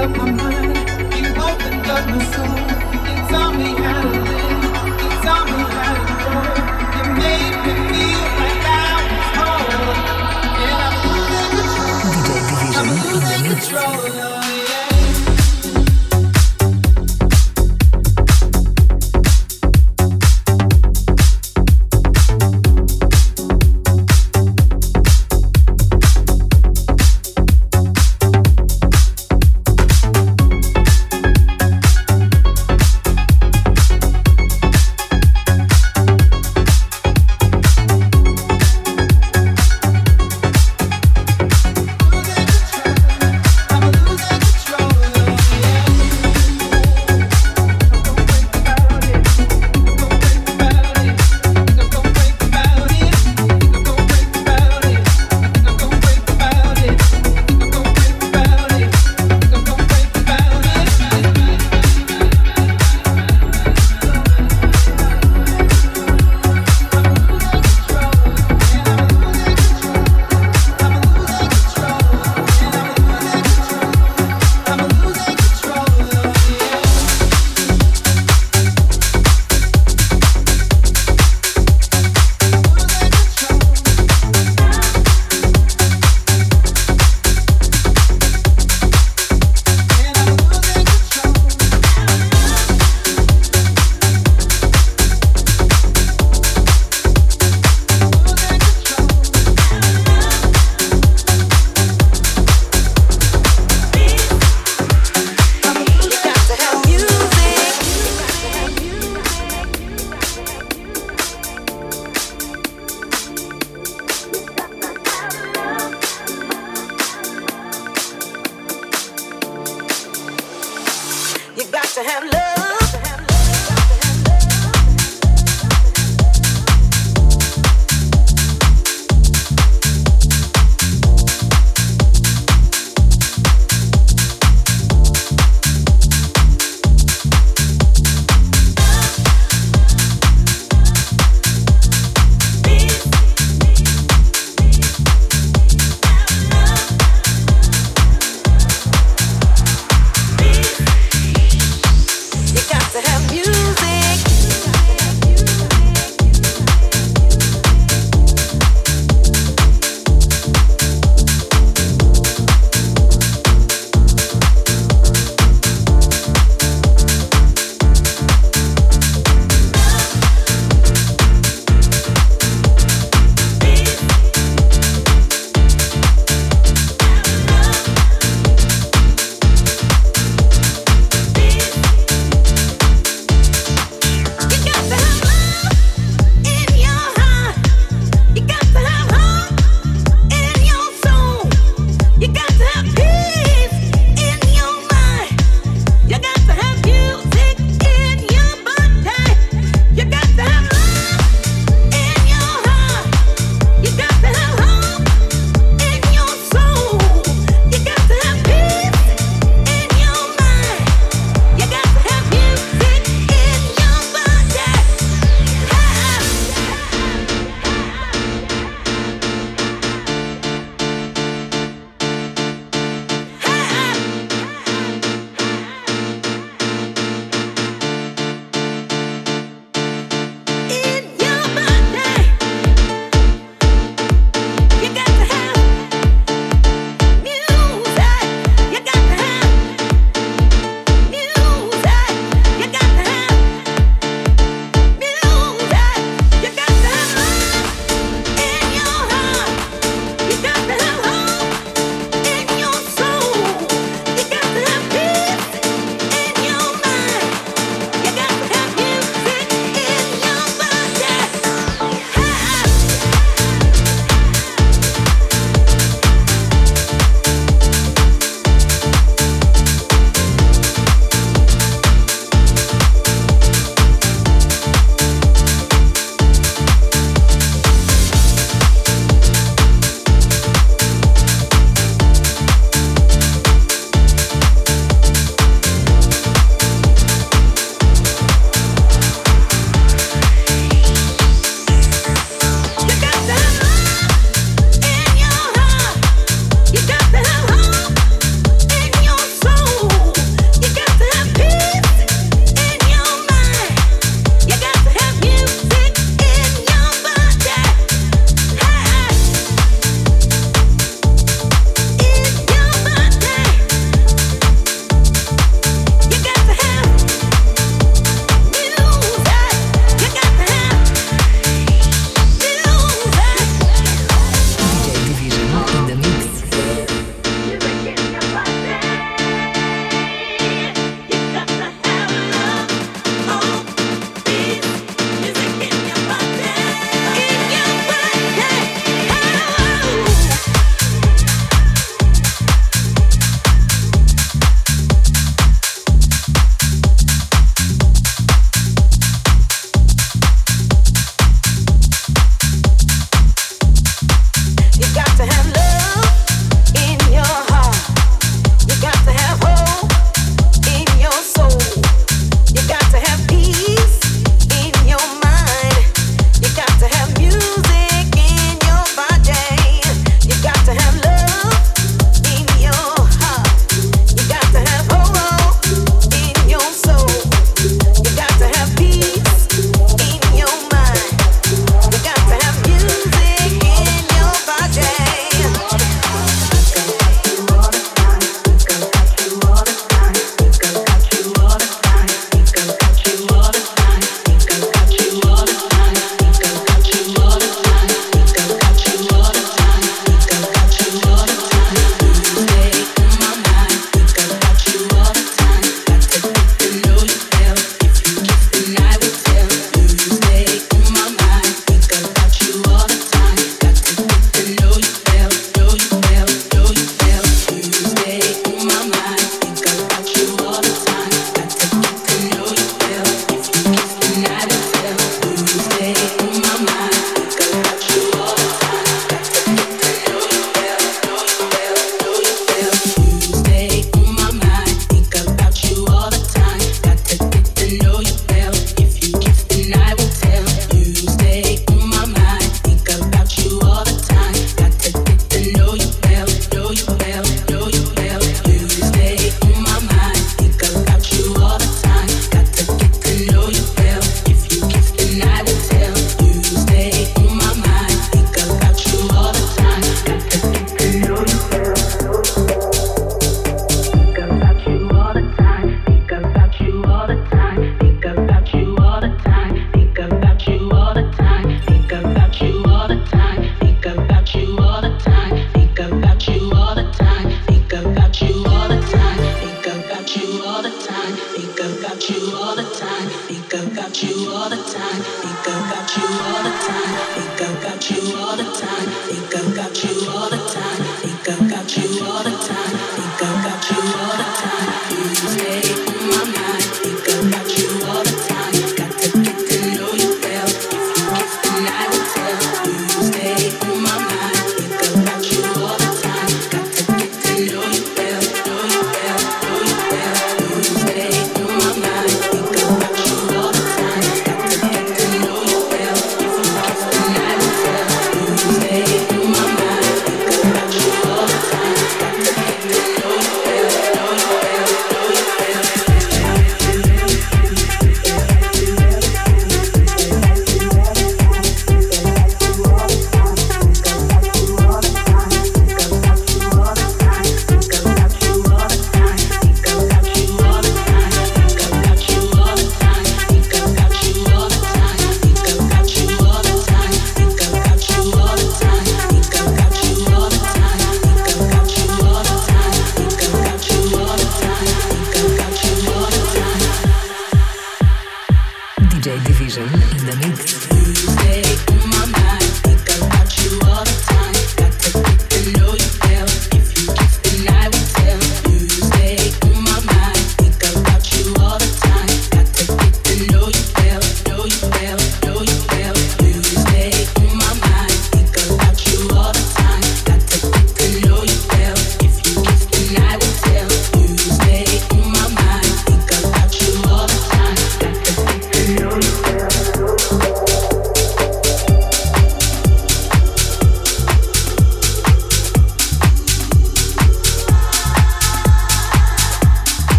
up my mind.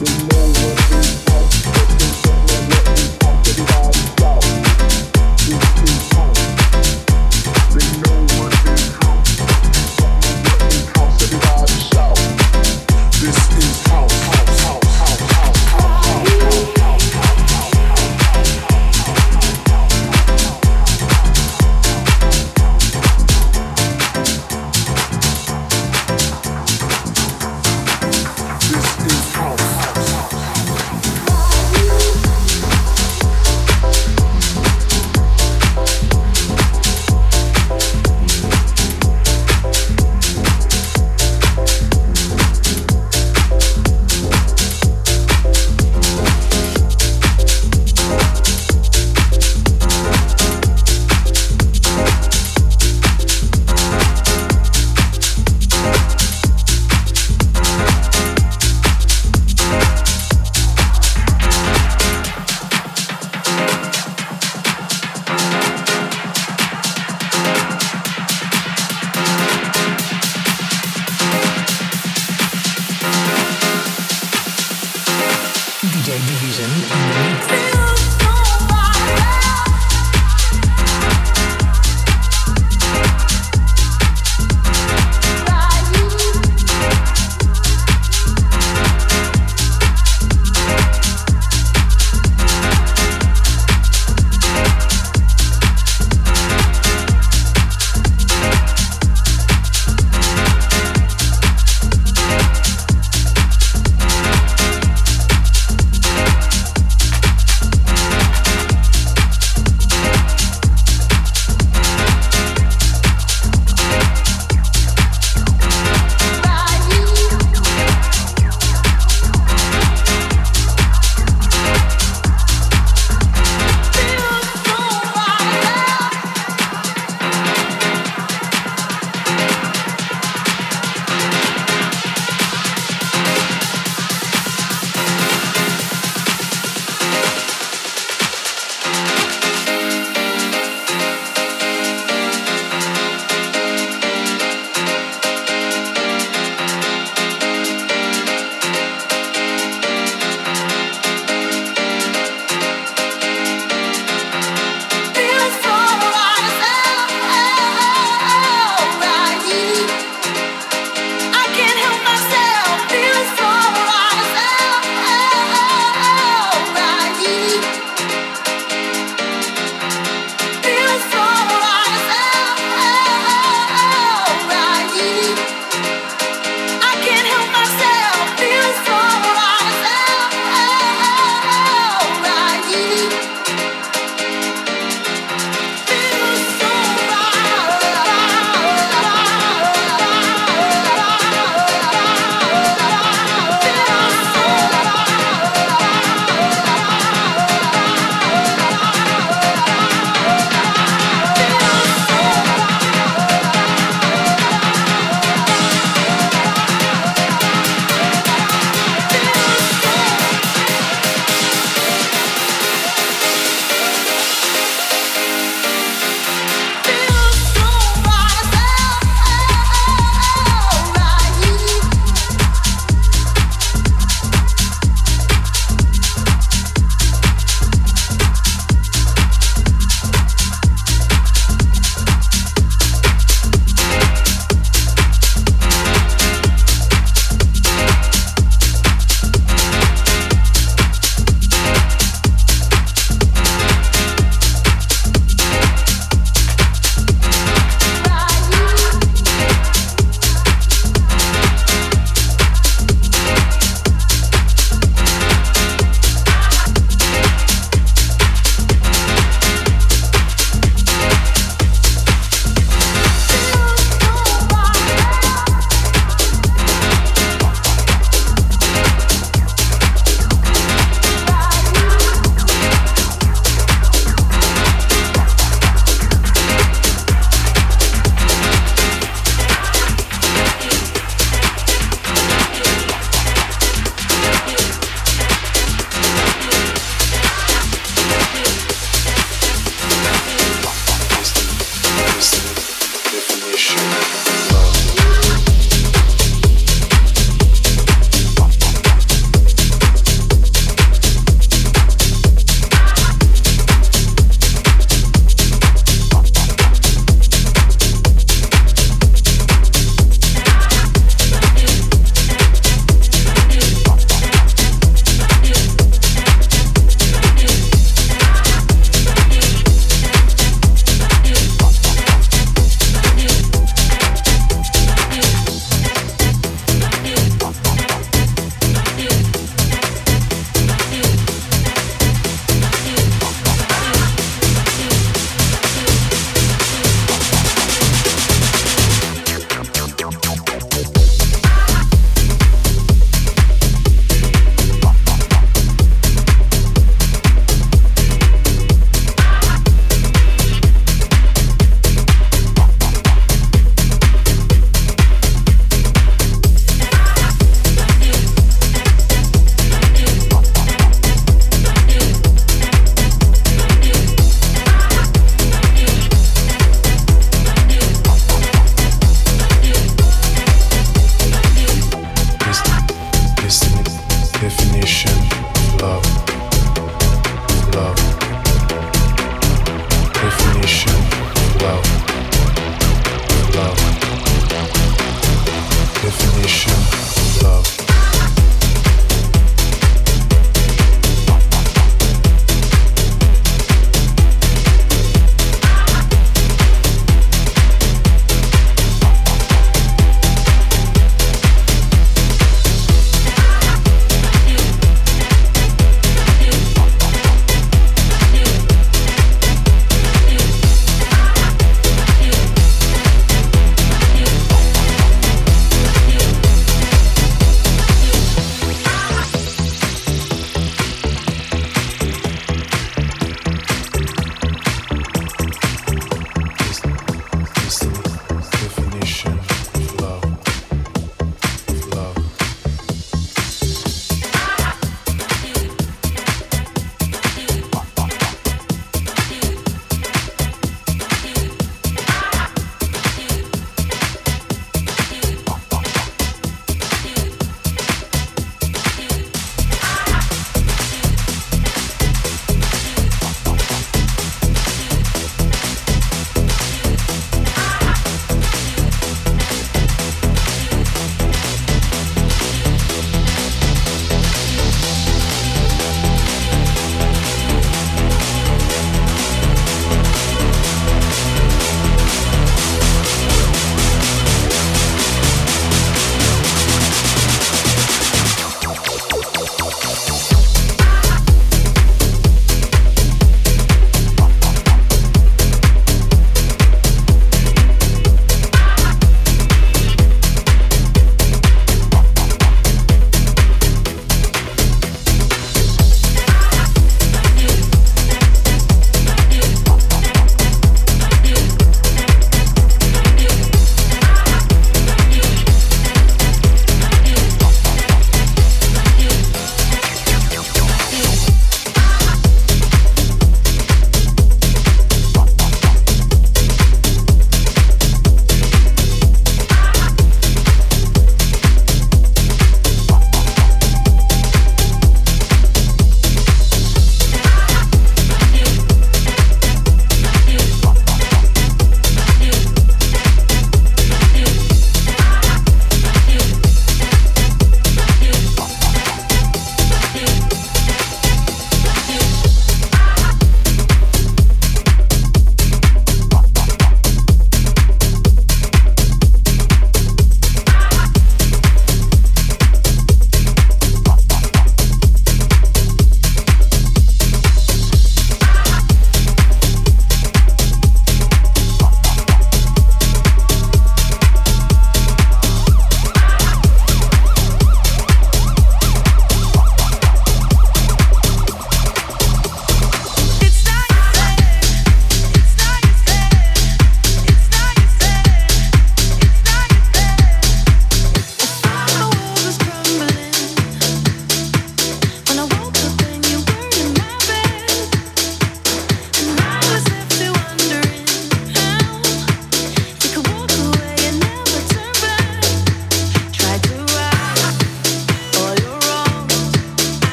The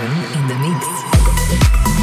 in the mix.